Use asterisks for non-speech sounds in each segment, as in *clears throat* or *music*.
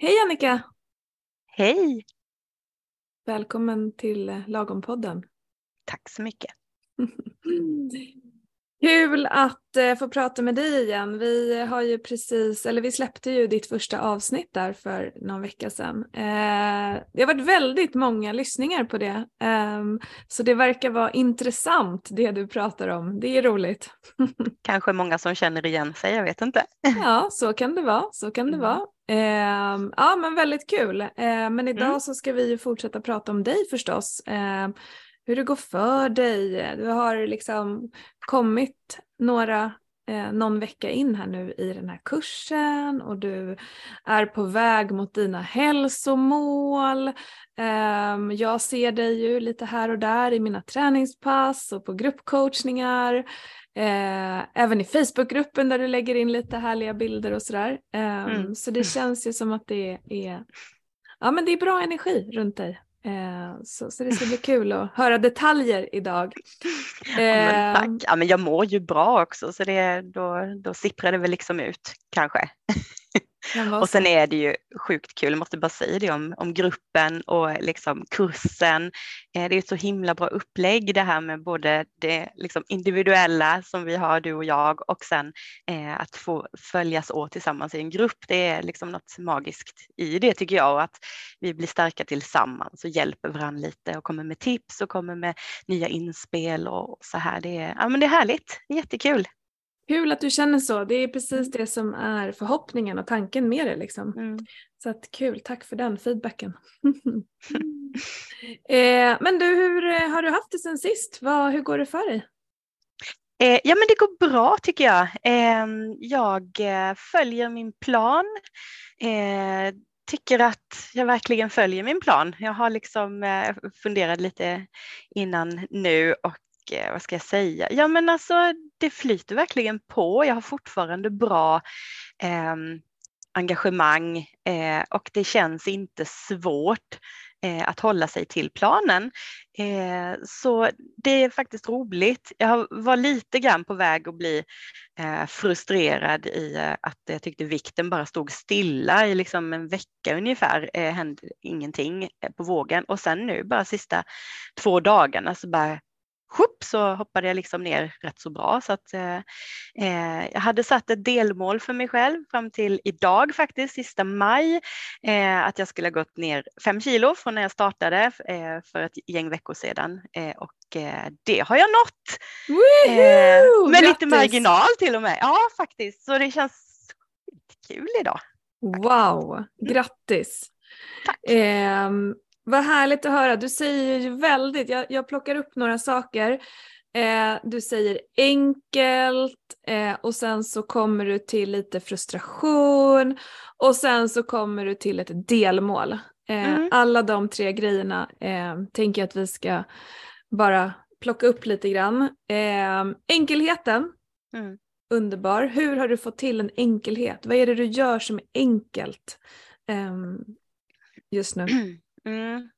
Hej Annika! Hej! Välkommen till Lagompodden. Tack så mycket. *laughs* Kul att eh, få prata med dig igen. Vi har ju precis, eller vi släppte ju ditt första avsnitt där för någon vecka sedan. Eh, det har varit väldigt många lyssningar på det. Eh, så det verkar vara intressant det du pratar om. Det är roligt. *laughs* Kanske många som känner igen sig, jag vet inte. *laughs* ja, så kan det vara. Så kan det mm. vara. Eh, ja, men väldigt kul. Eh, men idag mm. så ska vi ju fortsätta prata om dig förstås. Hur det går för dig. Du har liksom kommit några, eh, någon vecka in här nu i den här kursen och du är på väg mot dina hälsomål. Eh, jag ser dig ju lite här och där i mina träningspass och på gruppcoachningar. Eh, även i Facebookgruppen där du lägger in lite härliga bilder och sådär. Eh, mm. Så det känns ju som att det är, ja, men det är bra energi runt dig. Eh, så, så, det ska bli kul att höra detaljer idag. *laughs* Ja, men tack. Eh, ja, men jag mår ju bra också så det, då, då sipprar det väl liksom ut kanske. Och sen är det ju sjukt kul, jag måste bara säga det om, om gruppen och liksom kursen. Eh, det är ett så himla bra upplägg det här med både det liksom individuella som vi har du och jag och sen eh, att få följas åt tillsammans i en grupp. Det är liksom något magiskt i det tycker jag och att vi blir starka tillsammans och hjälper varandra lite och kommer med tips och kommer med nya inspel och så här. Det är, ja, men det är härligt, jättekul. Kul att du känner så. Det är precis mm. det som är förhoppningen och tanken med det. Liksom. Mm. Så att kul, tack för den feedbacken. *laughs* eh, men du, hur eh, har du haft det sen sist? Vad, hur går det för dig? Eh, ja men det går bra tycker jag. Ehm, eh, jag följer min plan. Eh, tycker att jag verkligen följer min plan. Jag har liksom eh, funderat lite innan nu och Eh, vad ska jag säga, ja men alltså det flyter verkligen på. Jag har fortfarande bra eh, engagemang eh, och det känns inte svårt eh, att hålla sig till planen. Eh, så det är faktiskt roligt. Jag var lite grann på väg att bli eh, frustrerad i eh, att jag tyckte vikten bara stod stilla i liksom en vecka ungefär. Eh, hände ingenting eh, på vågen och sen nu bara sista två dagarna så bara Sjupp, så hoppade jag liksom ner rätt så bra. Så att, eh, eh, jag hade satt ett delmål för mig själv fram till idag faktiskt, sista maj, eh, att jag skulle ha gått ner fem kilo från när jag startade eh, för ett gäng veckor sedan. Eh, och eh, det har jag nått! Woohoo! med lite marginal till och med. Ja, faktiskt. Så det känns kul idag. Wow, mm. grattis! Tack. Vad härligt att höra. Du säger ju väldigt, jag, jag plockar upp några saker. Eh, du säger enkelt eh, och sen så kommer du till lite frustration och sen så kommer du till ett delmål. Eh, mm. Alla de tre grejerna eh, tänker jag att vi ska bara plocka upp lite grann. Eh, enkelheten, mm. underbar. Hur har du fått till en enkelhet? Vad är det du gör som är enkelt ehm, just nu? *clears throat* Mm.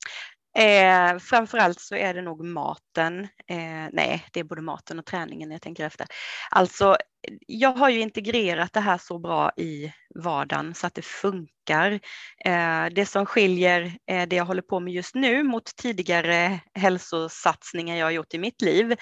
Eh, framförallt så är det nog mat maten. Eh, nej, det är både maten och träningen jag tänker efter. Alltså, jag har ju integrerat det här så bra i vardagen så att det funkar. Eh, det som skiljer eh, det jag håller på med just nu mot tidigare hälsosatsningar jag har gjort i mitt liv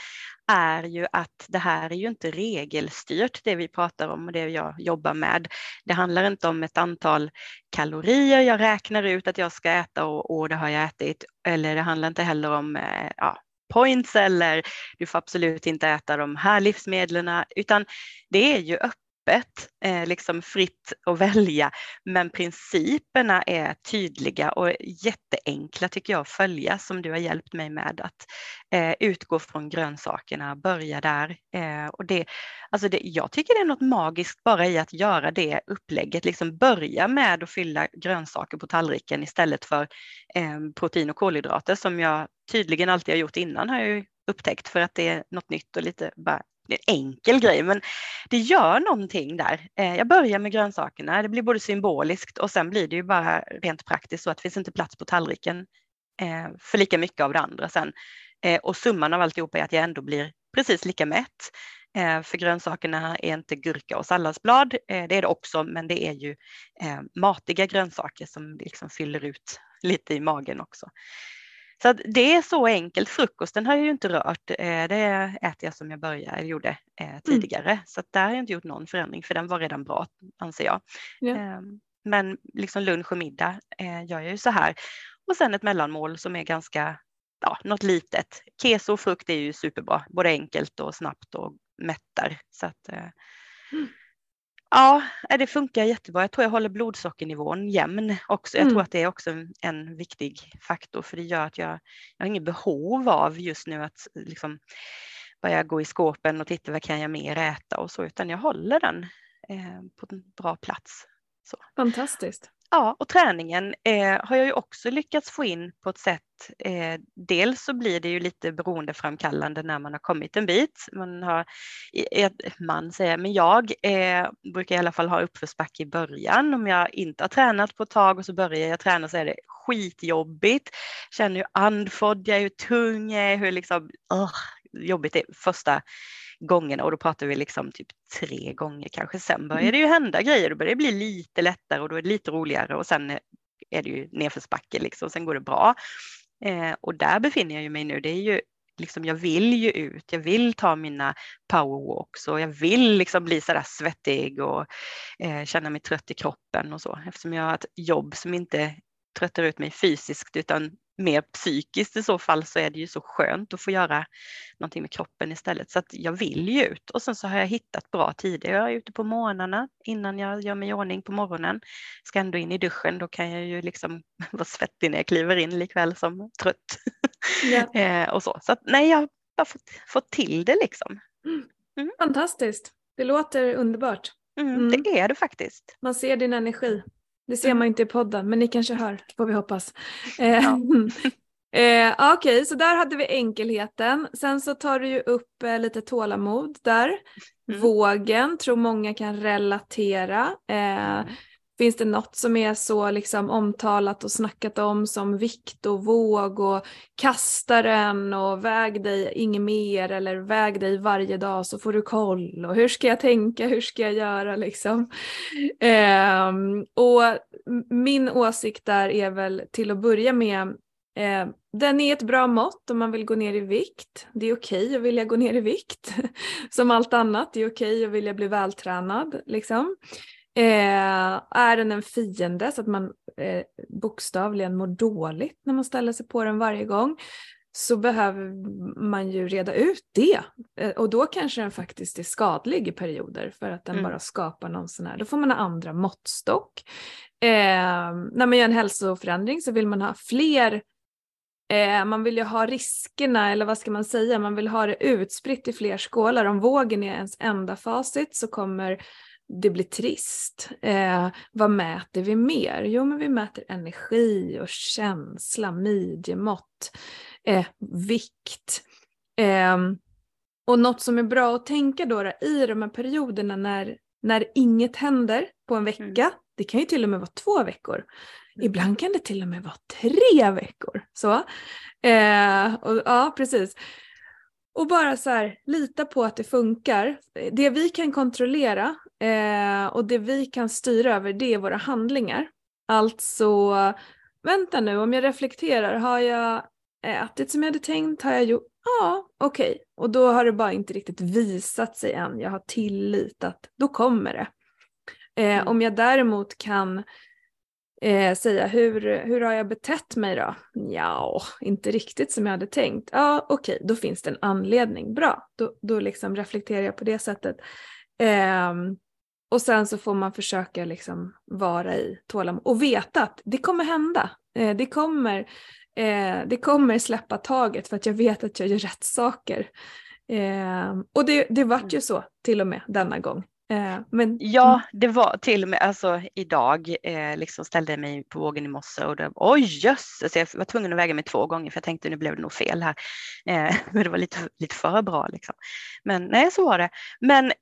är ju att det här är ju inte regelstyrt det vi pratar om och det jag jobbar med. Det handlar inte om ett antal kalorier jag räknar ut att jag ska äta och, och det har jag ätit. Eller det handlar inte heller om eh, ja, points eller du får absolut inte äta de här livsmedlen utan det är ju öppet öppet, eh, liksom fritt att välja. Men principerna är tydliga och jätteenkla tycker jag att följa som du har hjälpt mig med att eh, utgå från grönsakerna, börja där. Eh, och det, alltså det, jag tycker det är något magiskt bara i att göra det upplägget, liksom börja med att fylla grönsaker på tallriken istället för eh, protein och kolhydrater som jag tydligen alltid har gjort innan har jag ju upptäckt för att det är något nytt och lite bara en enkel grej, men det gör någonting där. Eh, jag börjar med grönsakerna, det blir både symboliskt och sen blir det ju bara rent praktiskt så att det finns inte plats på tallriken eh, för lika mycket av det andra sen. Eh, och summan av alltihopa är att jag ändå blir precis lika mätt. För grönsakerna är inte gurka och salladsblad, det är det också, men det är ju matiga grönsaker som liksom fyller ut lite i magen också. Så det är så enkelt. Frukosten har jag ju inte rört. Det äter jag som jag började, gjorde mm. tidigare. Mm. Så där har jag inte gjort någon förändring för den var redan bra anser jag. Ja. Ehm, men liksom lunch och middag gör jag ju så här. Och sen ett mellanmål som är ganska, ja, något litet. Keso och frukt är ju superbra, både enkelt och snabbt och mättar. Så att, mm. Ja, det funkar jättebra. Jag tror jag håller blodsockernivån jämn också. Jag mm. tror att det är också en viktig faktor för det gör att jag, jag har inget behov av just nu att liksom börja gå i skåpen och titta vad kan jag mer äta och så, utan jag håller den eh, på en bra plats. Så. Fantastiskt. Ja, och träningen eh, har jag ju också lyckats få in på ett sätt. Eh, dels så blir det ju lite beroendeframkallande när man har kommit en bit. Man har, man säger, men jag eh, brukar i alla fall ha uppförsbacke i början. Om jag inte har tränat på ett tag och så börjar jag träna så är det skitjobbigt. Känner ju andfådd, jag är ju tung, jag är hur liksom, oh, jobbigt det är första gångerna och då pratar vi liksom typ tre gånger kanske. Sen börjar mm. det ju hända grejer, då börjar det bli lite lättare och då är det lite roligare och sen är det ju nedförsbacke liksom, sen går det bra. Eh, och där befinner jag mig nu, det är ju liksom, jag vill ju ut, jag vill ta mina powerwalks och jag vill liksom bli sådär svettig och eh, känna mig trött i kroppen och så eftersom jag har ett jobb som inte tröttar ut mig fysiskt utan mer psykiskt i så fall så är det ju så skönt att få göra någonting med kroppen istället. Så att jag vill ju ut och sen så har jag hittat bra tider. Jag är ute på morgnarna innan jag gör mig i ordning på morgonen. Ska ändå in i duschen, då kan jag ju liksom *laughs* vara svettig när jag kliver in likväl som trött. *laughs* Eh, och så. Så att, nej, jag har bara fått, fått till det liksom. Mm. mm. Fantastiskt. Det låter underbart. Mm, mm. Det är det faktiskt. Man ser din energi. Det ser man inte i podden, men ni kanske hör, får vi hoppas. Eh, ja. *laughs* eh, Okej, okay, så där hade vi enkelheten. Sen så tar du ju upp eh, lite tålamod där. Mm. Vågen tror många kan relatera. Eh, mm. Finns det något som är så liksom omtalat och snackat om som vikt och våg och kasta den och väg dig inget mer eller väg dig varje dag så får du koll och hur ska jag tänka, hur ska jag göra liksom. Eh, och min åsikt där är väl till att börja med eh, den är ett bra mått om man vill gå ner i vikt. Det är okej okay att vilja gå ner i vikt. *laughs* Som allt annat, det är okej okay att vilja bli vältränad. Liksom. Eh, är den en fiende så att man eh, bokstavligen mår dåligt när man ställer sig på den varje gång så behöver man ju reda ut det. Eh, och då kanske den faktiskt är skadlig i perioder för att den mm. bara skapar någon sån här, då får man ha andra måttstock. Eh, när man gör en hälsoförändring så vill man ha fler Eh, man vill ju ha riskerna, eller vad ska man säga, man vill ha det utspritt i fler skålar. Om vågen är ens enda facit så kommer det blir trist. Eh, vad mäter vi mer? Jo, men vi mäter energi och känsla, midjemått, eh, vikt. Eh, och något som är bra att tänka då, då i de här perioderna när, när inget händer på en vecka, mm. det kan ju till och med vara två veckor. Mm. Ibland kan det till och med vara tre veckor. Så. Eh, och, ja, precis. Och bara så här, lita på att det funkar. Det vi kan kontrollera eh, och det vi kan styra över det är våra handlingar. Alltså, vänta nu, om jag reflekterar, har jag ätit som jag hade tänkt? Har jag gjort? Ja, okej. Okay. Och då har det bara inte riktigt visat sig än. Jag har tillit att då kommer det. Eh, mm. Om jag däremot kan eh, säga hur, hur har jag betett mig då? Ja, inte riktigt som jag hade tänkt. Ja, okej, okay, då finns det en anledning. Bra, då, då liksom reflekterar jag på det sättet. Eh, och sen så får man försöka liksom vara i tålamod och veta att det kommer hända. Eh, det, kommer, eh, det kommer släppa taget för att jag vet att jag gör rätt saker. Eh, och det, det vart ju så till och med denna gång. Eh, men, ja, mm. det var till och med alltså, idag eh, liksom ställde jag mig på vågen i morse och det, oj jösses, jag var tvungen att väga mig två gånger för jag tänkte nu blev det nog fel här. Eh, *laughs* men det var lite, lite för bra liksom. Men nej, så var det. Men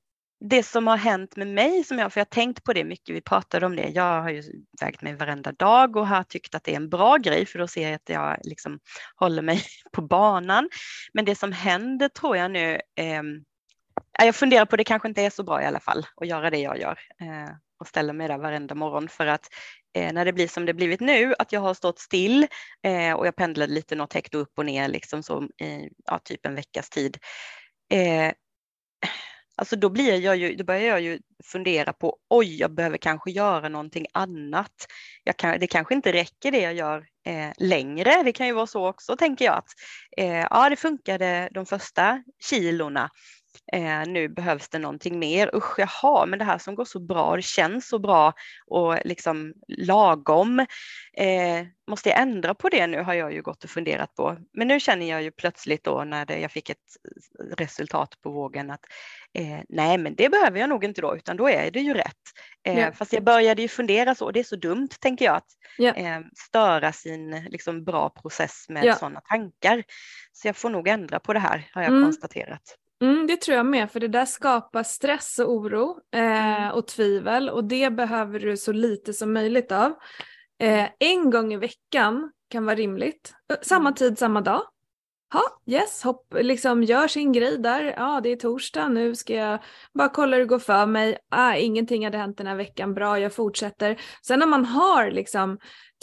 det som har hänt med mig, som jag, för jag har tänkt på det mycket, vi pratade om det, jag har ju vägt mig varenda dag och har tyckt att det är en bra grej för då ser jag att jag liksom håller mig *laughs* på banan. Men det som händer tror jag nu, eh, jag funderar på det kanske inte är så bra i alla fall att göra det jag gör eh, och ställa mig där varenda morgon för att eh, när det blir som det blivit nu, att jag har stått still eh, och jag pendlade lite något hekto upp och ner liksom så i ja, typ en veckas tid. Eh, Alltså då, blir jag ju, då börjar jag ju fundera på oj, jag behöver kanske göra någonting annat. Jag kan, det kanske inte räcker det jag gör eh, längre. Det kan ju vara så också tänker jag att eh, ja, det funkade de första kilorna Eh, nu behövs det någonting mer. Usch, jaha, men det här som går så bra, det känns så bra och liksom lagom. Eh, måste jag ändra på det nu har jag ju gått och funderat på. Men nu känner jag ju plötsligt då när det, jag fick ett resultat på vågen att eh, nej, men det behöver jag nog inte då, utan då är det ju rätt. Eh, yeah. Fast jag började ju fundera så, och det är så dumt tänker jag att yeah. störa sin liksom, bra process med yeah. sådana tankar. Så jag får nog ändra på det här har jag mm. konstaterat. Mm, det tror jag med, för det där skapar stress och oro eh, mm. och tvivel och det behöver du så lite som möjligt av. Eh, en gång i veckan kan vara rimligt. Samma mm. tid, samma dag. Ja, yes, hopp, liksom gör sin grej där. Ja, det är torsdag, nu ska jag bara kolla hur det går för mig. Ah, ingenting hade hänt den här veckan, bra, jag fortsätter. Sen när man har liksom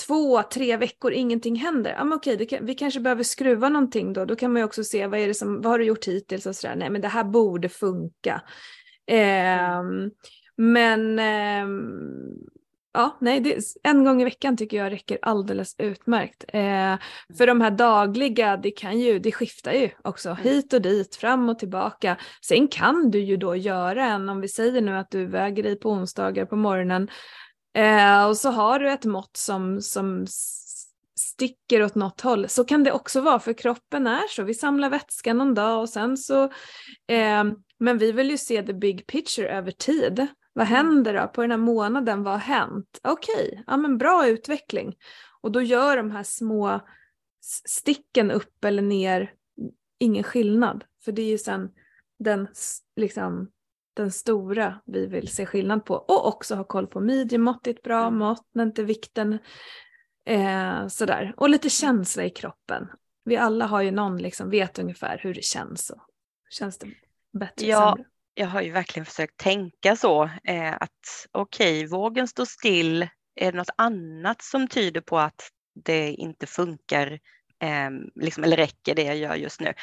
två, tre veckor ingenting händer, ja men okej, kan, vi kanske behöver skruva någonting då. Då kan man ju också se vad är det som, vad har du gjort hittills och sådär. Nej, men det här borde funka. Eh, men eh, ja, nej, det, en gång i veckan tycker jag räcker alldeles utmärkt. Eh, för de här dagliga, det kan ju, det skiftar ju också mm. hit och dit, fram och tillbaka. Sen kan du ju då göra en, om vi säger nu att du väger dig på onsdagar på morgonen eh, och så har du ett mått som, som sticker åt något håll. Så kan det också vara för kroppen är så. Vi samlar vätska någon dag och sen så, eh, men vi vill ju se the big picture över tid. Vad mm. händer då på den här månaden? Vad har hänt? Okej, okay. ja men bra utveckling. Och då gör de här små sticken upp eller ner ingen skillnad. För det är ju sen den, liksom, den stora vi vill se skillnad på. Och också ha koll på midjemått, ett bra mm. mått, när inte vikten eh, sådär. Och lite känsla i kroppen. Vi alla har ju någon liksom vet ungefär hur det känns. Och känns det bättre? Ja, sämre? Jag har ju verkligen försökt tänka så eh, att okej, okay, vågen står still. Är det något annat som tyder på att det inte funkar eh, liksom, eller räcker det jag gör just nu?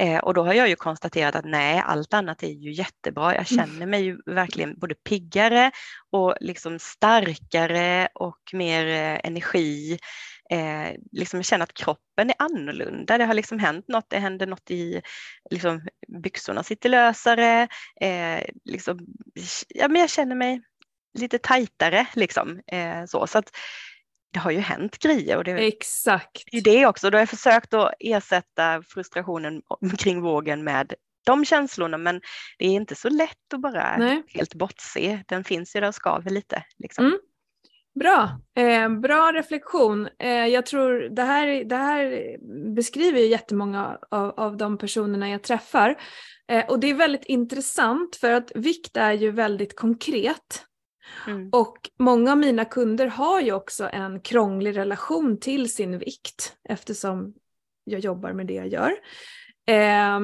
Eh, och då har jag ju konstaterat att nej, allt annat är ju jättebra. Jag mm. känner mig ju verkligen både piggare och liksom starkare och mer eh, energi eh, liksom känner att kroppen är annorlunda. Det har liksom hänt något, det händer något i liksom, byxorna sitter lösare. Eh, liksom, ja, men jag känner mig lite tajtare liksom. Eh, så, så att, det har ju hänt grejer. Och det, Exakt. Det är det också. Då har jag försökt att ersätta frustrationen kring vågen med de känslorna men det är inte så lätt att bara Nej. helt bortse. Den finns ju där och skaver lite. Liksom. Mm. Bra, eh, bra reflektion. Eh, jag tror det här, det här beskriver ju jättemånga av, av de personerna jag träffar. Eh, och det är väldigt intressant för att vikt är ju väldigt konkret. Mm. Och många av mina kunder har ju också en krånglig relation till sin vikt eftersom jag jobbar med det jag gör. Eh,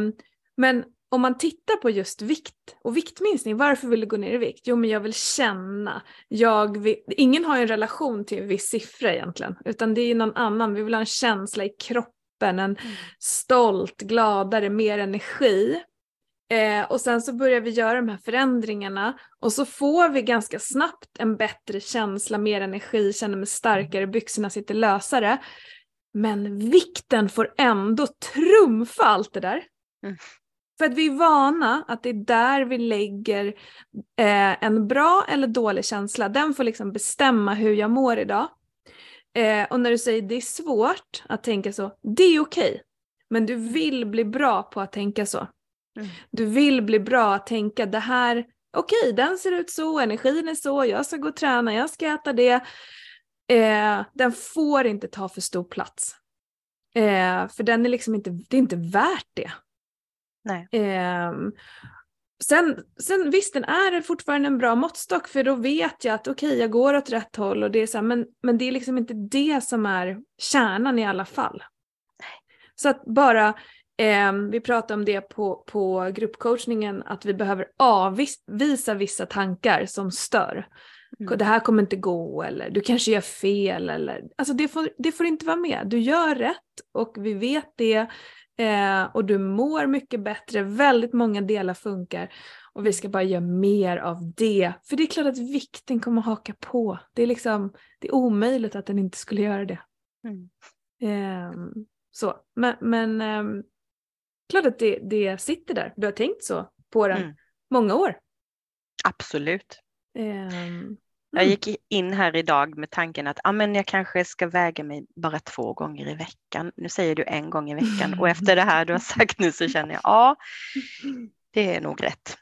men om man tittar på just vikt och viktminskning, varför vill du gå ner i vikt? Jo men jag vill känna. Jag vill, ingen har en relation till en viss siffra egentligen, utan det är någon annan. Vi vill ha en känsla i kroppen, en mm. stolt, gladare, mer energi. Eh, och sen så börjar vi göra de här förändringarna och så får vi ganska snabbt en bättre känsla, mer energi, känner mig starkare, byxorna sitter lösare. Men vikten får ändå trumfa allt det där. Mm. För att vi är vana att det är där vi lägger eh, en bra eller dålig känsla. Den får liksom bestämma hur jag mår idag. Eh, och när du säger det är svårt att tänka så, det är okej. Okay. Men du vill bli bra på att tänka så. Mm. Du vill bli bra att tänka det här, okej okay, den ser ut så, energin är så, jag ska gå och träna, jag ska äta det. Eh, den får inte ta för stor plats. Eh, för den är liksom inte, det är inte värt det. Nej. Eh, sen, sen visst, den är fortfarande en bra måttstock för då vet jag att okej, okay, jag går åt rätt håll och det är så här, men, men det är liksom inte det som är kärnan i alla fall. Så att bara Eh, vi pratade om det på, på gruppcoachningen att vi behöver avvisa vissa tankar som stör. Mm. Det här kommer inte gå eller du kanske gör fel eller alltså det får, det får inte vara med. Du gör rätt och vi vet det eh, och du mår mycket bättre. Väldigt många delar funkar och vi ska bara göra mer av det. För det är klart att vikten kommer haka på. Det är liksom det är omöjligt att den inte skulle göra det. Mm. Eh, så, men, men eh, klart att det, det sitter där. Du har tänkt så på den mm. många år. Absolut. Mm. Jag gick in här idag med tanken att ah, men jag kanske ska väga mig bara två gånger i veckan. Nu säger du en gång i veckan och efter det här du har sagt nu så känner jag ja, det är nog rätt.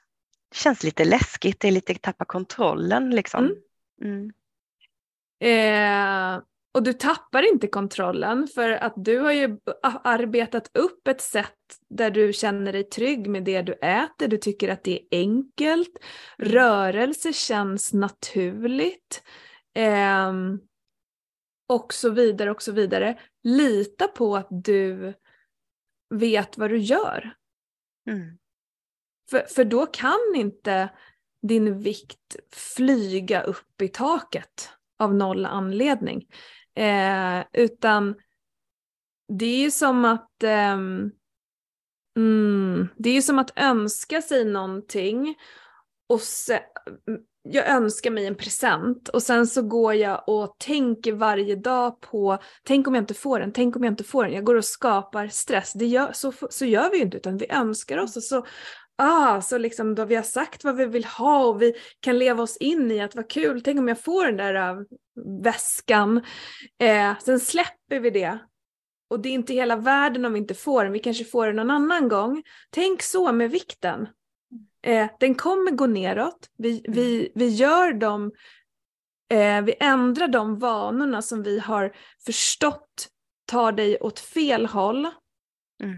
Det känns lite läskigt, det är lite tappa kontrollen liksom. Mm. Eh, och du tappar inte kontrollen för att du har ju arbetat upp ett sätt där du känner dig trygg med det du äter, du tycker att det är enkelt, mm. rörelse känns naturligt eh, och så vidare och så vidare. Lita på att du vet vad du gör. Mm. För, för då kan inte din vikt flyga upp i taket av noll anledning. Eh, utan det är ju som att eh, mm, det är ju som att önska sig någonting och se, mm, jag önskar mig en present och sen så går jag och tänker varje dag på, tänk om jag inte får den, tänk om jag inte får den. Jag går och skapar stress. Det gör, så, så gör vi ju inte utan vi önskar oss och så ah, så liksom då vi har sagt vad vi vill ha och vi kan leva oss in i att vad kul, tänk om jag får den där uh, väskan. Eh, sen släpper vi det. Och det är inte hela världen om vi inte får den, vi kanske får den någon annan gång. Tänk så med vikten. Eh, den kommer gå neråt, vi, vi, vi gör dem, eh, vi ändrar de vanorna som vi har förstått tar dig åt fel håll. Mm.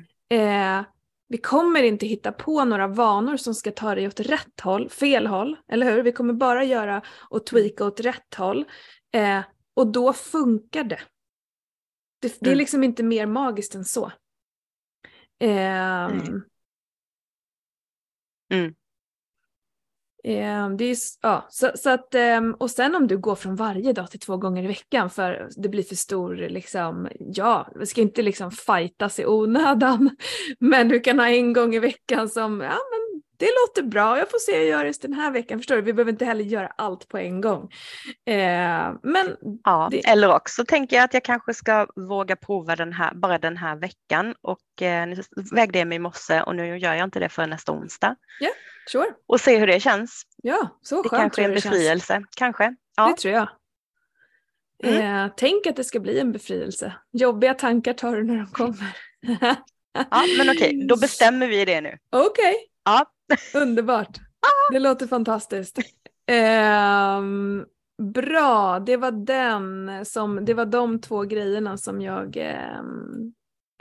Vi kommer inte hitta på några vanor som ska ta dig åt rätt håll, fel håll, eller hur? Vi kommer bara göra och tweaka åt rätt håll. Eh, och då funkar det. Det, det är mm. liksom inte mer magiskt än så. Eh, mm. Mm. Ehm, det är, ja, så, så att, ehm, och sen om du går från varje dag till två gånger i veckan för det blir för stor, liksom, ja, vi ska inte liksom fightas i onödan. *laughs* Men du kan ha en gång i veckan som, ja men det låter bra, jag får se hur jag gör just den här veckan, förstår du? Vi behöver inte heller göra allt på en gång. Eh, men ja, det... Eller också tänker jag att jag kanske ska våga prova den här, bara den här veckan och eh, nu vägde jag mig i morse och nu gör jag inte det förrän nästa onsdag. Yeah. Sure. Och se hur det känns. Ja, så skönt. Det kanske är en befrielse, känns. kanske. Ja. Det tror jag. Mm. Eh, tänk att det ska bli en befrielse. Jobbiga tankar tar du när de kommer. ja, men okej, då *laughs* bestämmer vi det nu. Okej. Okay. Ja. Underbart. Det låter fantastiskt. Eh, bra, det var den som, det var de två grejerna som jag eh,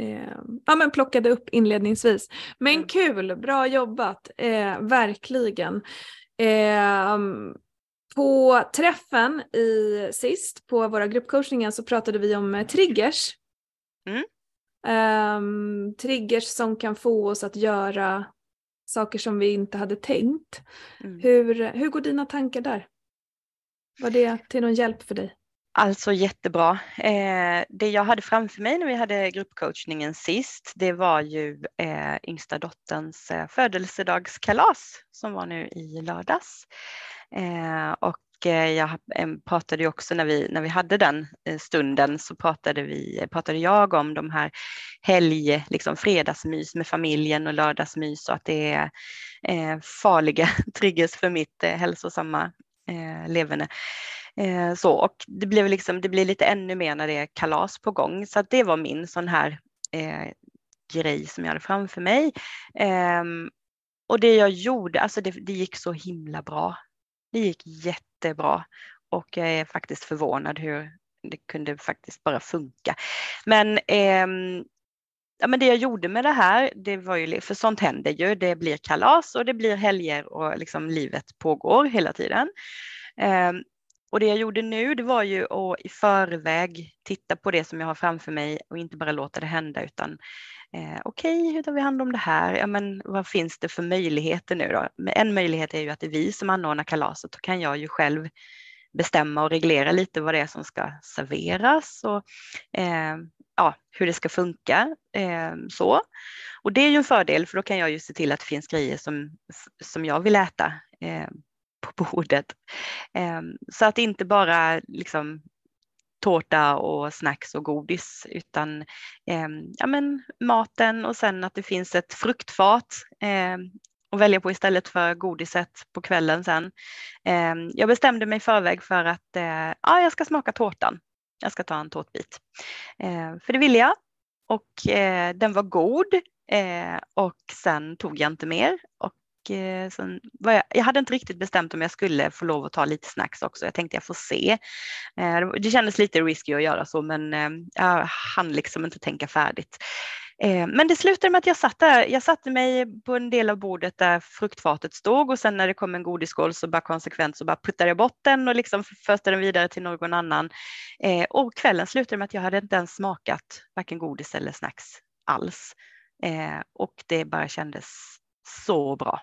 eh, ja, men plockade upp inledningsvis. Men mm. kul, bra jobbat, eh, verkligen. Eh, på träffen i sist på våra gruppcoachningar så pratade vi om eh, triggers. Mm. Um, triggers som kan få oss att göra saker som vi inte hade tänkt. Mm. Hur, hur går dina tankar där? Var det till någon hjälp för dig? Alltså jättebra. Eh, det jag hade framför mig när vi hade gruppcoachningen sist, det var ju eh, yngsta dotterns eh, födelsedagskalas som var nu i lördags. Eh, och Eh, jag eh, pratade ju också när vi, när vi hade den eh, stunden så pratade, vi, pratade jag om de här helg, liksom fredagsmys med familjen och lördagsmys och att det är farliga *laughs* triggers för mitt hälsosamma leverne. Eh, så, och det blev, liksom, det blir lite ännu mer när det är kalas på gång. Så det var min sån här eh, grej som jag hade framför mig. Eh, och det jag gjorde, alltså det, det, gick så himla bra. Det gick jättebra och jag är faktiskt förvånad hur det kunde faktiskt bara funka. Men eh, ja, men det jag gjorde med det här, det var ju, för sånt händer ju, det blir kalas och det blir helger och liksom livet pågår hela tiden. Eh, och det jag gjorde nu det var ju att i förväg titta på det som jag har framför mig och inte bara låta det hända utan Eh, Okej, okay, hur tar vi hand om det här? Ja, men vad finns det för möjligheter nu då? En möjlighet är ju att det är vi som anordnar kalaset. Då kan jag ju själv bestämma och reglera lite vad det är som ska serveras och eh, ja, hur det ska funka. Eh, så. Och det är ju en fördel för då kan jag ju se till att det finns grejer som, som jag vill äta eh, på bordet. Eh, så att inte bara liksom tårta och snacks och godis utan eh, ja, men maten och sen att det finns ett fruktfat eh, att välja på istället för godiset på kvällen sen. Eh, jag bestämde mig i förväg för att eh, ja, jag ska smaka tårtan. Jag ska ta en tårtbit. Eh, för det ville jag och eh, den var god eh, och sen tog jag inte mer och Eh, sen var jag, jag hade inte riktigt bestämt om jag skulle få lov att ta lite snacks också. Jag tänkte jag får se. Eh, det kändes lite risky att göra så men eh, jag hann liksom inte tänka färdigt. Eh, men det slutade med att jag satt där. Jag satte mig på en del av bordet där fruktfatet stod och sen när det kom en godisskål så bara konsekvent så bara puttade jag bort den och liksom förste den vidare till någon annan. Eh, och kvällen slutade med att jag hade inte ens smakat varken godis eller snacks alls. Eh, och det bara kändes så bra.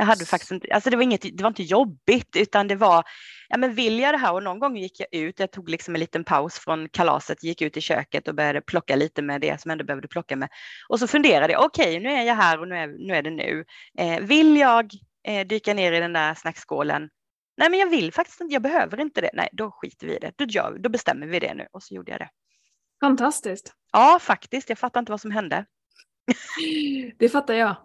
Jag hade faktiskt inte, alltså det var inget, det var inte jobbigt utan det var, ja men vill jag det här och någon gång gick jag ut, jag tog liksom en liten paus från kalaset, gick ut i köket och började plocka lite med det som jag ändå behövde plocka med. Och så funderade jag, okej okay, nu är jag här och nu är, nu är det nu. Eh, vill jag eh, dyka ner i den där snackskålen? Nej men jag vill faktiskt inte, jag behöver inte det. Nej då skiter vi i det, då, gör, då bestämmer vi det nu och så gjorde jag det. Fantastiskt. Ja faktiskt, jag fattar inte vad som hände. Det fattar jag.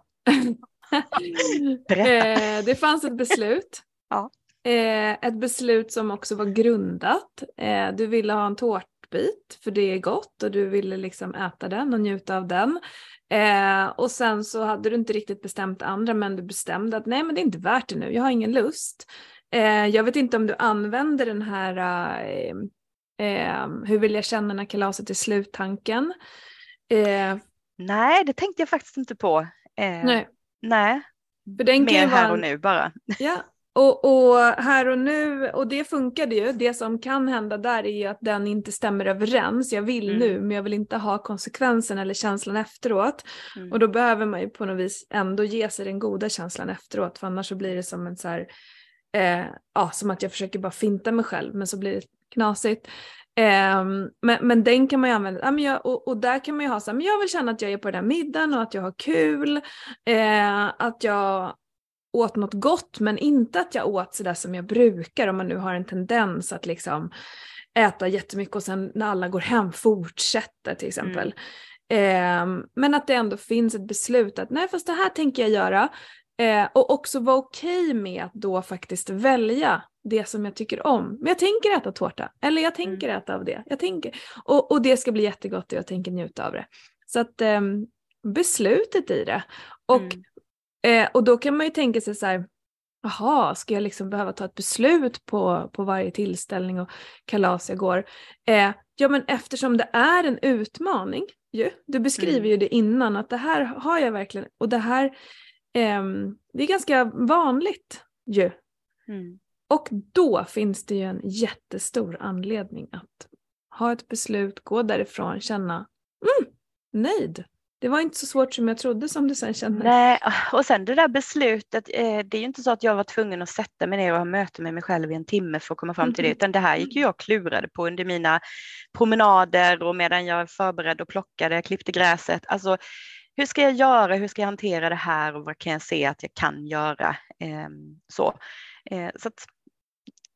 Eh, det fanns ett beslut. *laughs* ja. eh, ett beslut som också var grundat. Eh, du ville ha en tårtbit för det är gott och du ville liksom äta den och njuta av den. Eh, och sen så hade du inte riktigt bestämt andra men du bestämde att nej men det är inte värt det nu, jag har ingen lust. Eh, jag vet inte om du använder den här eh, hur vill jag känna när kalaset är slut-tanken. Nej, det tänkte jag faktiskt inte på. Eh, nej. Nej. För den Mer här och nu bara. Ja, och, och, här och nu, och det funkade ju. Det som kan hända där är ju att den inte stämmer överens. Jag vill mm. nu men jag vill inte ha konsekvensen eller känslan efteråt. Mm. Och då behöver man ju på något vis ändå ge sig den goda känslan efteråt för annars så blir det som en så här, eh, ja, som att jag försöker bara finta mig själv men så blir det knasigt. Um, men, men den kan man ju använda, ja, men jag, och, och, där kan man ju ha så här, men jag vill känna att jag är på den här middagen och att jag har kul, uh, att jag åt något gott men inte att jag åt sådär som jag brukar om man nu har en tendens att liksom äta jättemycket och sen när alla går hem fortsätter till exempel. Mm. Um, men att det ändå finns ett beslut att nej fast det här tänker jag göra uh, och också vara okej okay med att då faktiskt välja det som jag tycker om. Men jag tänker äta tårta eller jag tänker mm. äta av det. Jag tänker, och, och det ska bli jättegott och jag tänker njuta av det. Så att eh, beslutet i det. Och, mm. eh, och då kan man ju tänka sig så här, jaha, ska jag liksom behöva ta ett beslut på, på varje tillställning och kalas jag går? Eh, ja men eftersom det är en utmaning ju, du beskriver mm. ju det innan att det här har jag verkligen och det här eh, det är ganska vanligt ju. Mm. Och då finns det ju en jättestor anledning att ha ett beslut, gå därifrån, känna mm, nöjd. Det var inte så svårt som jag trodde som du sen kände. Nej, och sen det där beslutet, eh, det är ju inte så att jag var tvungen att sätta mig ner och ha möte med mig själv i en timme för att komma fram till det, utan det här gick ju jag klurade på under mina promenader och medan jag förberedde och plockade, klippte gräset. Alltså, hur ska jag göra, hur ska jag hantera det här och vad kan jag se att jag kan göra? Eh, så. Eh, så att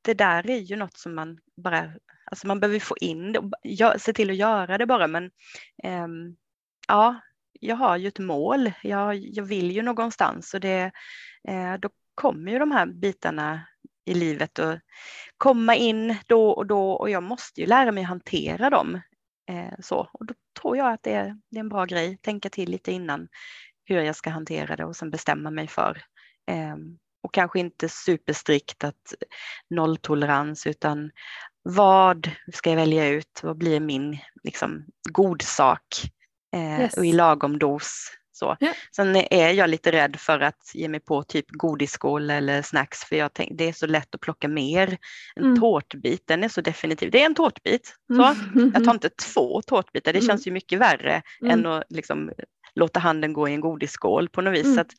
det där är ju något som man bara, alltså man behöver få in det, och se till att göra det bara men eh, ja, jag har ju ett mål, jag, jag vill ju någonstans och det, eh, då kommer ju de här bitarna i livet att komma in då och då och jag måste ju lära mig hantera dem. Eh, så. Och då tror jag att det är, det är en bra grej, tänka till lite innan hur jag ska hantera det och sen bestämma mig för eh, och kanske inte superstrikt att nolltolerans utan vad ska jag välja ut? Vad blir min liksom, god sak eh, yes. och i lagom dos Så. Ja. Sen är jag lite rädd för att ge mig på typ godisskål eller snacks för jag tänk, det är så lätt att plocka mer. En mm. tårtbit, den är så definitiv. Det är en tårtbit. Så. Mm. *laughs* Jag tar inte två tårtbitar, det mm. känns ju mycket värre mm. än att liksom låta handen gå i en godisskål på något vis. Mm. Så att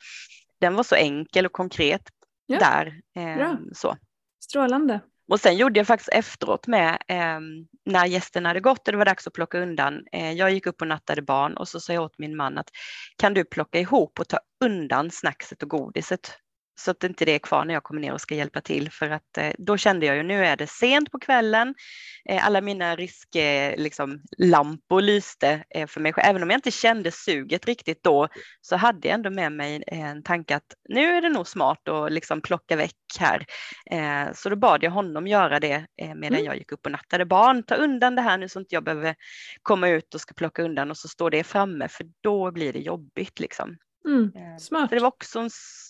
den var så enkel och konkret ja. där. Eh, så. Strålande. Och sen gjorde jag faktiskt efteråt med eh, när gästerna hade gått och det var dags att plocka undan. Eh, jag gick upp och nattade barn och så sa jag åt min man att kan du plocka ihop och ta undan snackset och godiset så att inte det är kvar när jag kommer ner och ska hjälpa till för att eh, då kände jag ju nu är det sent på kvällen. Eh, alla mina risklampor liksom, lyste eh, för mig Även om jag inte kände suget riktigt då så hade jag ändå med mig en tanke att nu är det nog smart att liksom plocka väck här. Eh, så då bad jag honom göra det eh, medan mm. jag gick upp och nattade barn. Ta undan det här nu så inte jag behöver komma ut och ska plocka undan och så står det framme för då blir det jobbigt liksom. Mm, eh, smart. Så det var också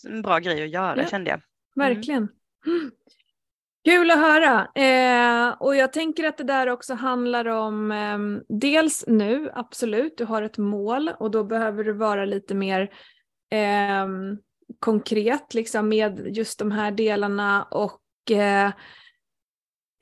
en, bra grej att göra ja, kände jag. Mm. Verkligen. *gasps* Kul att höra. Eh, och jag tänker att det där också handlar om eh, dels nu, absolut, du har ett mål och då behöver du vara lite mer eh, konkret liksom med just de här delarna och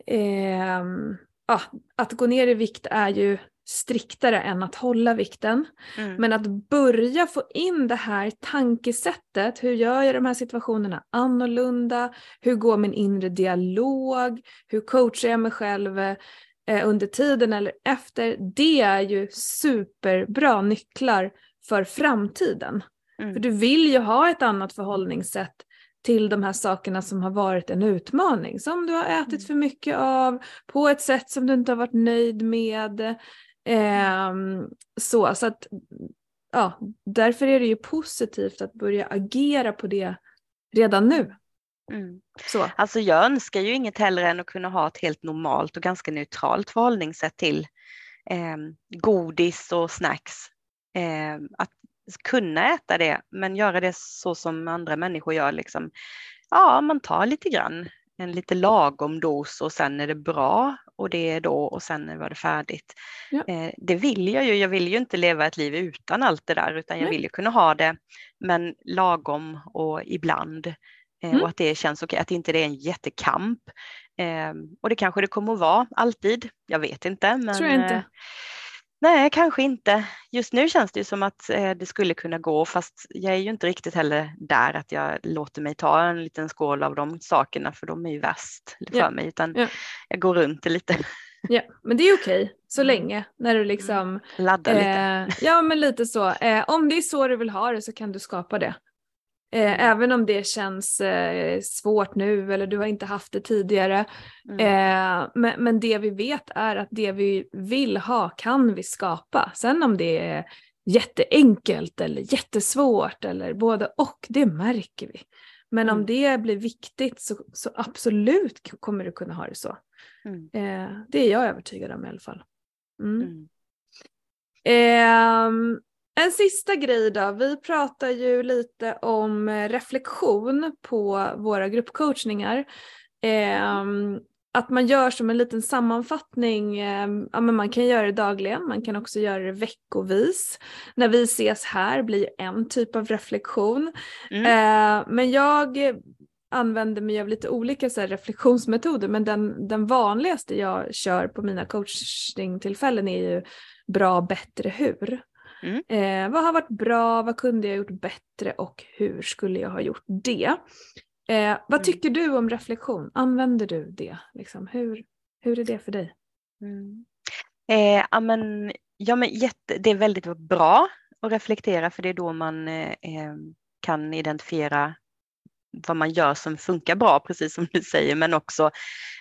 ehm, ah, att gå ner i vikt är ju striktare än att hålla vikten. Mm. Men att börja få in det här tankesättet, hur gör jag de här situationerna annorlunda? Hur går min inre dialog? Hur coachar jag mig själv eh, under tiden eller efter? Det är ju superbra nycklar för framtiden. Mm. För du vill ju ha ett annat förhållningssätt till de här sakerna som har varit en utmaning. Som du har ätit mm. för mycket av, på ett sätt som du inte har varit nöjd med. Eh, så, så att, ja, därför är det ju positivt att börja agera på det redan nu. Mm. Så. Alltså jag önskar ju inget hellre än att kunna ha ett helt normalt och ganska neutralt förhållningssätt till eh, godis och snacks. Eh, att kunna äta det men göra det så som andra människor gör. Liksom. Ja, man tar lite grann en lite lagom dos och sen är det bra och det är då och sen var det färdigt. Ja. Eh, det vill jag ju. Jag vill ju inte leva ett liv utan allt det där utan jag vill ju kunna ha det men lagom och ibland eh, mm. och att det känns okej, att inte det är en jättekamp. Eh, och det kanske det kommer att vara alltid. Jag vet inte. Men, Tror jag inte. Nej, kanske inte. Just nu känns det som att eh, det skulle kunna gå fast jag är ju inte riktigt heller där att jag låter mig ta en liten skål av de sakerna för de är ju värst för ja. mig utan ja. jag går runt det lite. *laughs* Ja, men det är okej så mm. länge när du liksom laddar eh, lite. Ja, men lite så. Eh, om det är så du vill ha det så kan du skapa det. Eh, mm. även om det känns eh, svårt nu eller du har inte haft det tidigare. Mm. Eh, men, men, det vi vet är att det vi vill ha kan vi skapa. Sen om det är jätteenkelt eller jättesvårt eller både och, det märker vi. Men mm. om det blir viktigt så, så, absolut kommer du kunna ha det så. Mm. Eh, det är jag övertygad om i alla fall. Eh, en sista grej då. Vi pratar ju lite om reflektion på våra gruppcoachningar. Eh, att man gör som en liten sammanfattning, eh, ja, men man kan göra det dagligen, man kan också göra det veckovis. När vi ses här blir en typ av reflektion. Mm. Eh, men jag använder mig av lite olika så här, reflektionsmetoder men den, den vanligaste jag kör på mina coachingtillfällen är ju bra, bättre, hur. Mm. Eh, vad har varit bra, vad kunde jag gjort bättre och hur skulle jag ha gjort det? Eh, vad mm. tycker du om reflektion? Använder du det? Liksom? Hur, hur är det för dig? Mm. Eh, ja, men, ja, men jätte, det är väldigt bra att reflektera för det är då man eh, eh, kan identifiera vad man gör som funkar bra, precis som du säger, men också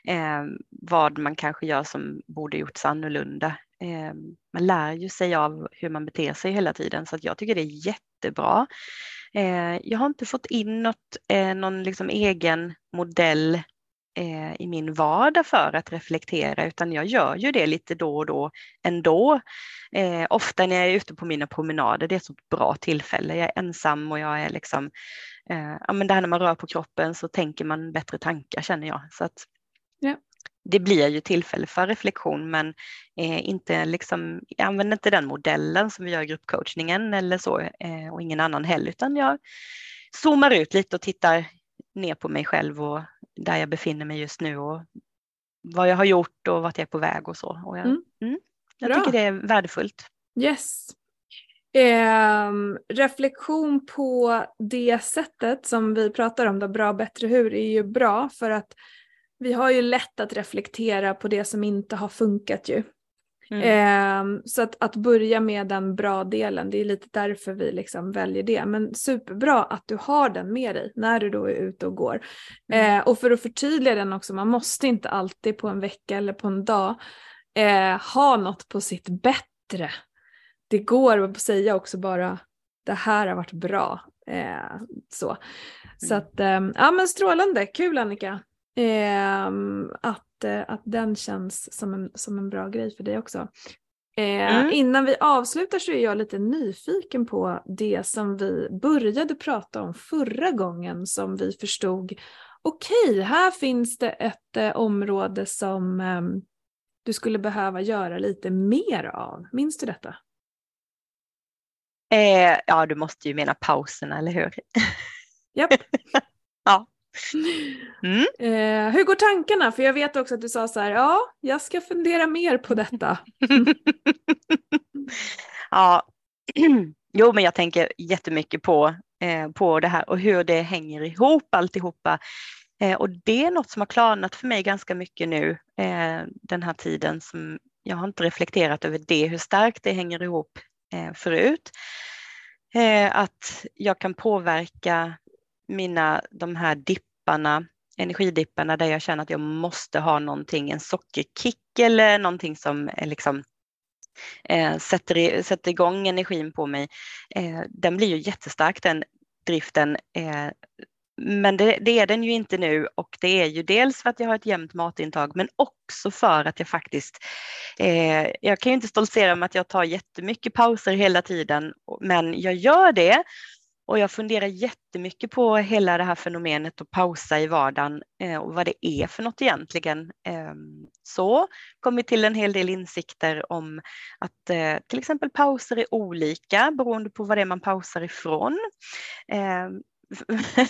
eh, vad man kanske gör som borde gjorts annorlunda. Eh, man lär ju sig av hur man beter sig hela tiden så att jag tycker det är jättebra. Eh, jag har inte fått in något, eh, någon liksom egen modell eh, i min vardag för att reflektera utan jag gör ju det lite då och då ändå. Eh, ofta när jag är ute på mina promenader, det är ett så bra tillfälle. Jag är ensam och jag är liksom, eh, ja men det här när man rör på kroppen så tänker man bättre tankar känner jag. Så att, ja det blir ju tillfälle för reflektion men eh, inte liksom, jag använder inte den modellen som vi gör i gruppcoachningen eller så eh, och ingen annan heller utan jag zoomar ut lite och tittar ner på mig själv och där jag befinner mig just nu och vad jag har gjort och vart jag är på väg och så. Och jag, mm. Mm, jag tycker det är värdefullt. Yes. Eh, reflektion på det sättet som vi pratar om, då, bra, bättre, hur, är ju bra för att vi har ju lätt att reflektera på det som inte har funkat ju. Mm. Eh, så att, att börja med den bra delen, det är lite därför vi liksom väljer det. Men superbra att du har den med dig när du då är ute och går. Eh, och för att förtydliga den också, man måste inte alltid på en vecka eller på en dag eh, ha något på sitt bättre. Det går att säga också bara det här har varit bra. Eh, så så mm. att, ehm, ja men strålande, kul Annika. Ehm, att, eh, att den känns som en, som en bra grej för dig också. Eh, mm. Innan vi avslutar så är jag lite nyfiken på det som vi började prata om förra gången som vi förstod okej, okay, här finns det ett eh, område som eh, du skulle behöva göra lite mer av. Minns du detta? Eh, ja, du måste ju mena pauserna, eller hur? Japp. *laughs* ja. Mm. *laughs* Eh, hur går tankarna? För jag vet också att du sa så här, ja, jag ska fundera mer på detta. *laughs* ja, *clears throat* jo men jag tänker jättemycket på, eh, på det här och hur det hänger ihop alltihopa. Eh, och det är något som har klarnat för mig ganska mycket nu eh, den här tiden som jag har inte reflekterat över det, hur starkt det hänger ihop eh, förut. Eh, att jag kan påverka mina, de här dipparna, energidipparna där jag känner att jag måste ha någonting, en sockerkick eller någonting som är liksom eh, sätter, sätter igång energin på mig. Eh, den blir ju jättestark den driften eh, men det, det, är den ju inte nu och det är ju dels för att jag har ett jämnt matintag men också för att jag faktiskt, eh, jag kan ju inte stoltsera med att jag tar jättemycket pauser hela tiden men jag gör det och jag funderar jättemycket på hela det här fenomenet att pausa i vardagen eh, och vad det är för något egentligen. Eh, så kom till en hel del insikter om att eh, till exempel pauser är olika beroende på vad det är man pausar ifrån. Ehm, *laughs*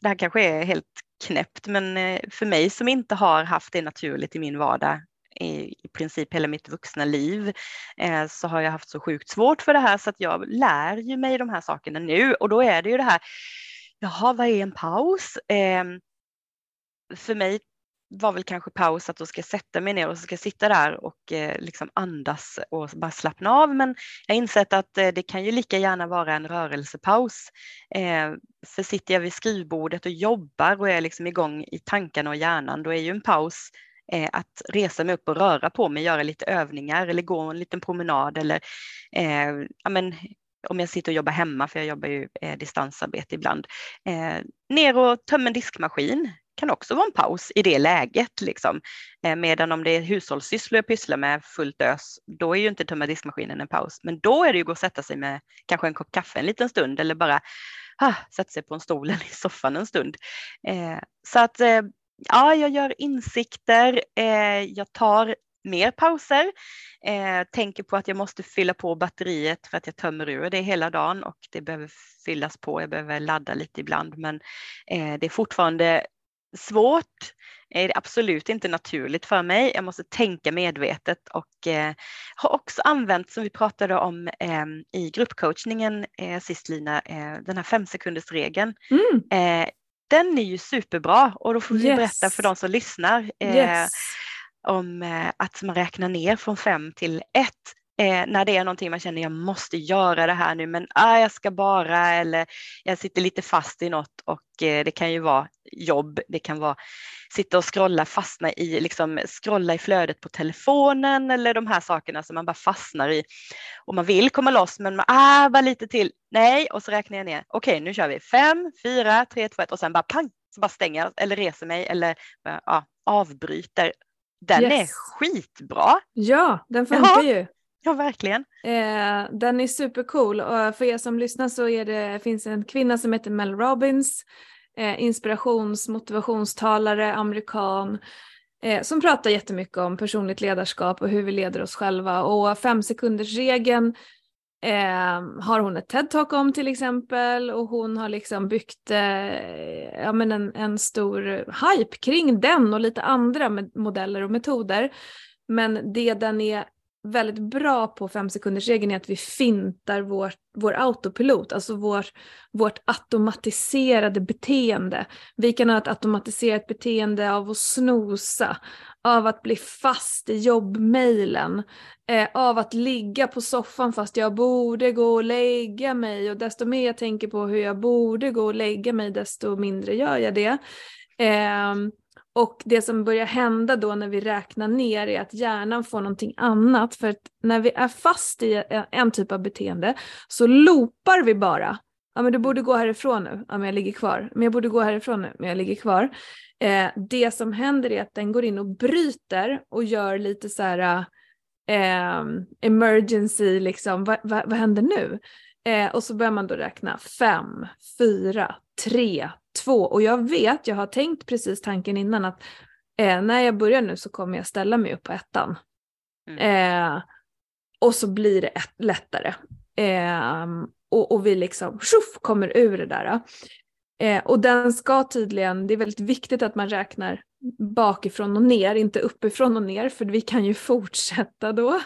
det här kanske är helt knäppt, men eh, för mig som inte har haft det naturligt i min vardag i, i princip hela mitt vuxna liv eh, så har jag haft så sjukt svårt för det här så att jag lär ju mig de här sakerna nu och då är det ju det här, jaha vad är en paus? Eh, för mig var väl kanske paus att då ska jag sätta mig ner och så ska jag sitta där och eh, liksom andas och bara slappna av. Men jag har insett att eh, det kan ju lika gärna vara en rörelsepaus. Eh, för sitter jag vid skrivbordet och jobbar och är liksom igång i tankarna och hjärnan, då är ju en paus eh, att resa mig upp och röra på mig, göra lite övningar eller gå en liten promenad eller eh, ja, men, om jag sitter och jobbar hemma, för jag jobbar ju eh, distansarbete ibland, eh, ner och tömma en diskmaskin kan också vara en paus i det läget. Liksom. Eh, medan om det är hushållssysslor jag pysslar med fullt ös, då är ju inte tömma diskmaskinen en paus. Men då är det ju att gå och sätta sig med kanske en kopp kaffe en liten stund eller bara ah, sätta sig på en stol eller i soffan en stund. Eh, så att eh, ja, jag gör insikter, eh, jag tar mer pauser, eh, tänker på att jag måste fylla på batteriet för att jag tömmer ur det hela dagen och det behöver fyllas på, jag behöver ladda lite ibland men eh, det är fortfarande svårt, är det absolut inte naturligt för mig. Jag måste tänka medvetet och eh, har också använt, som vi pratade om eh, i gruppcoachningen eh, sist Lina, eh, den här femsekundersregeln. Mm. Den är ju superbra och då får vi yes. berätta för de som lyssnar eh, yes. om eh, att man räknar ner från fem till ett Eh, när det är någonting man känner jag måste göra det här nu men ah, jag ska bara eller jag sitter lite fast i något och eh, det kan ju vara jobb, det kan vara sitta och scrolla, fastna i, liksom scrolla i flödet på telefonen eller de här sakerna som man bara fastnar i och man vill komma loss men man, ah, bara lite till, nej och så räknar jag ner, okej okay, nu kör vi fem, fyra, tre, två, ett och sen bara pang, så bara stänger jag eller reser mig eller ja, avbryter. Den yes. är skitbra. Ja, den funkar ju. Ja, verkligen. Eh, den är supercool och eh, för er som lyssnar så är det, finns en kvinna som heter Mel Robbins, eh, inspirations motivationstalare, amerikan. eh, som pratar jättemycket om personligt ledarskap och hur vi leder oss själva. Och fem sekunders regeln eh, har hon ett TED-talk om till exempel och hon har liksom byggt eh, ja, men en, en stor hype kring den och lite andra modeller och metoder. Men det den är väldigt bra på fem sekunders regeln är att vi fintar vår, vår autopilot, alltså vår, vårt automatiserade beteende. Vi kan ha ett automatiserat beteende av att snosa, av att bli fast i jobbmejlen, eh, av att ligga på soffan fast jag borde gå och lägga mig och desto mer jag tänker på hur jag borde gå och lägga mig desto mindre gör jag det. Eh, och det som börjar hända då när vi räknar ner är att hjärnan får någonting annat. För att när vi är fast i en typ av beteende så loopar vi bara. Ja men du borde gå härifrån nu, ja men jag ligger kvar. Men jag borde gå härifrån nu, men jag ligger kvar. Eh, det som händer är att den går in och bryter och gör lite så här eh, emergency, liksom, va, va, vad händer nu? Eh, och så börjar man då räkna fem, fyra, tre, två. Och jag vet, jag har tänkt precis tanken innan att eh, när jag börjar nu så kommer jag ställa mig upp på ettan. Mm. Eh, och så blir det ett, lättare. Eh, och, och, vi liksom tjoff, kommer ur det där. Eh, och den ska tydligen, det är väldigt viktigt att man räknar bakifrån och ner, inte uppifrån och ner, för vi kan ju fortsätta då.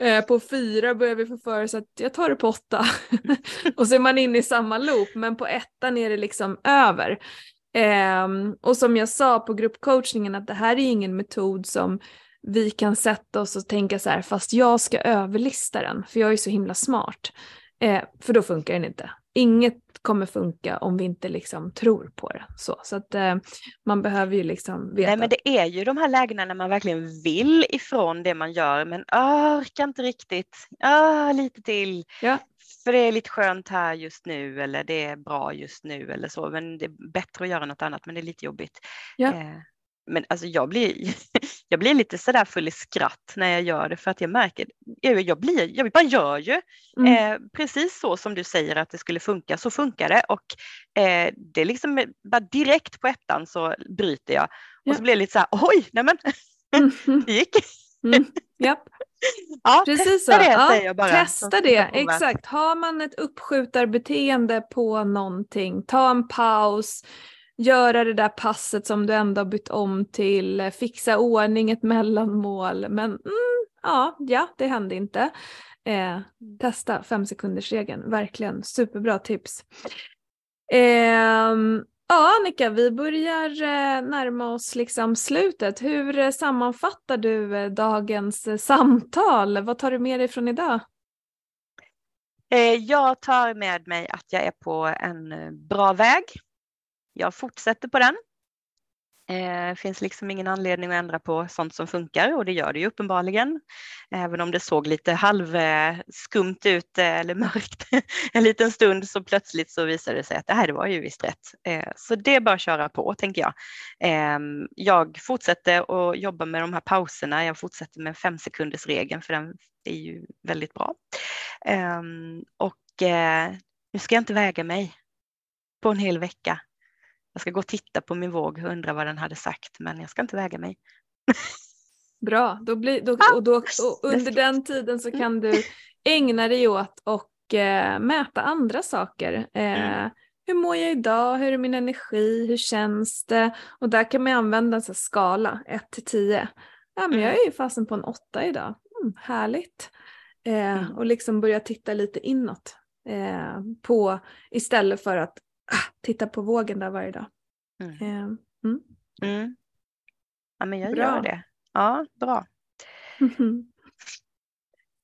Eh, på fyra börjar vi få för oss att jag tar det på åtta. *laughs* och så är man inne i samma loop, men på ettan är det liksom över. Ehm, och som jag sa på gruppcoachningen att det här är ingen metod som vi kan sätta oss och tänka så här, fast jag ska överlista den, för jag är så himla smart. Eh, för då funkar den inte. Inget kommer funka om vi inte liksom tror på det. Så, så att eh, man behöver ju liksom veta. Nej men det är ju de här lägena när man verkligen vill ifrån det man gör men orkar inte riktigt, ah, lite till. Ja. För det är lite skönt här just nu eller det är bra just nu eller så men det är bättre att göra något annat men det är lite jobbigt. Ja. Eh, men alltså jag blir, *laughs* jag blir lite sådär full i skratt när jag gör det för att jag märker, jag, blir, jag bara gör ju mm. eh, precis så som du säger att det skulle funka, så funkar det och eh, det är liksom bara direkt på ettan så bryter jag ja. och så blir det lite så här, oj, nej men mm. *laughs* det gick. Mm. Japp. *laughs* Ja, Precis testa så. det ja, säger jag bara. Testa det, exakt. Har man ett uppskjutarbeteende på någonting, ta en paus, göra det där passet som du ändå har bytt om till, eh, fixa ordning, ett mellanmål. Men mm, ja, ja, det hände inte. Eh, testa fem sekunders regeln, verkligen superbra tips. Eh, ja, Annika, vi börjar eh, närma oss liksom slutet. Hur eh, sammanfattar du eh, dagens samtal? Vad tar du med dig från idag? Jag tar med mig att jag är på en bra väg jag fortsätter på den. Det eh, finns liksom ingen anledning att ändra på sånt som funkar och det gör det ju uppenbarligen. Även om det såg lite halvskumt eh, ut eh, eller mörkt *laughs* en liten stund så plötsligt så visade det sig att det här det var ju visst rätt. Eh, så det är bara att köra på tänker jag. Ehm, jag fortsätter att jobba med de här pauserna. Jag fortsätter med fem sekunders regeln för den är ju väldigt bra. Ehm, och eh, nu ska jag inte väga mig på en hel vecka jag ska gå och titta på min våg och undra vad den hade sagt, men jag ska inte väga mig. Bra, då blir, då, ah! och, då, och under den tiden så kan du ägna dig åt och eh, mäta andra saker. Eh, mm. Hur mår jag idag? Hur är min energi? Hur känns det? Och där kan man använda en skala 1 till 10. Ja, men jag mm. är ju fasen på en 8 idag. Mm, härligt. Eh, mm. Och liksom börja titta lite inåt eh, på istället för att titta på vågen där varje dag. Mm. Eh, mm. Mm. Ja, men jag bra. gör det. Ja, bra. *laughs*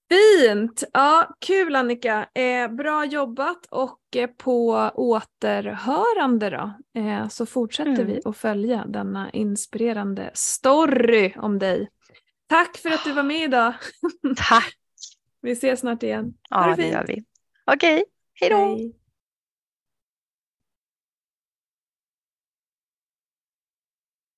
Fint! Ja, kul Annika. Eh, bra jobbat och eh, på återhörande då. Eh, så fortsätter mm. vi att följa denna inspirerande story om dig. Tack för att du var med idag. Tack! *laughs* vi ses snart igen. Ja, det, det gör vi. Okej, hej då!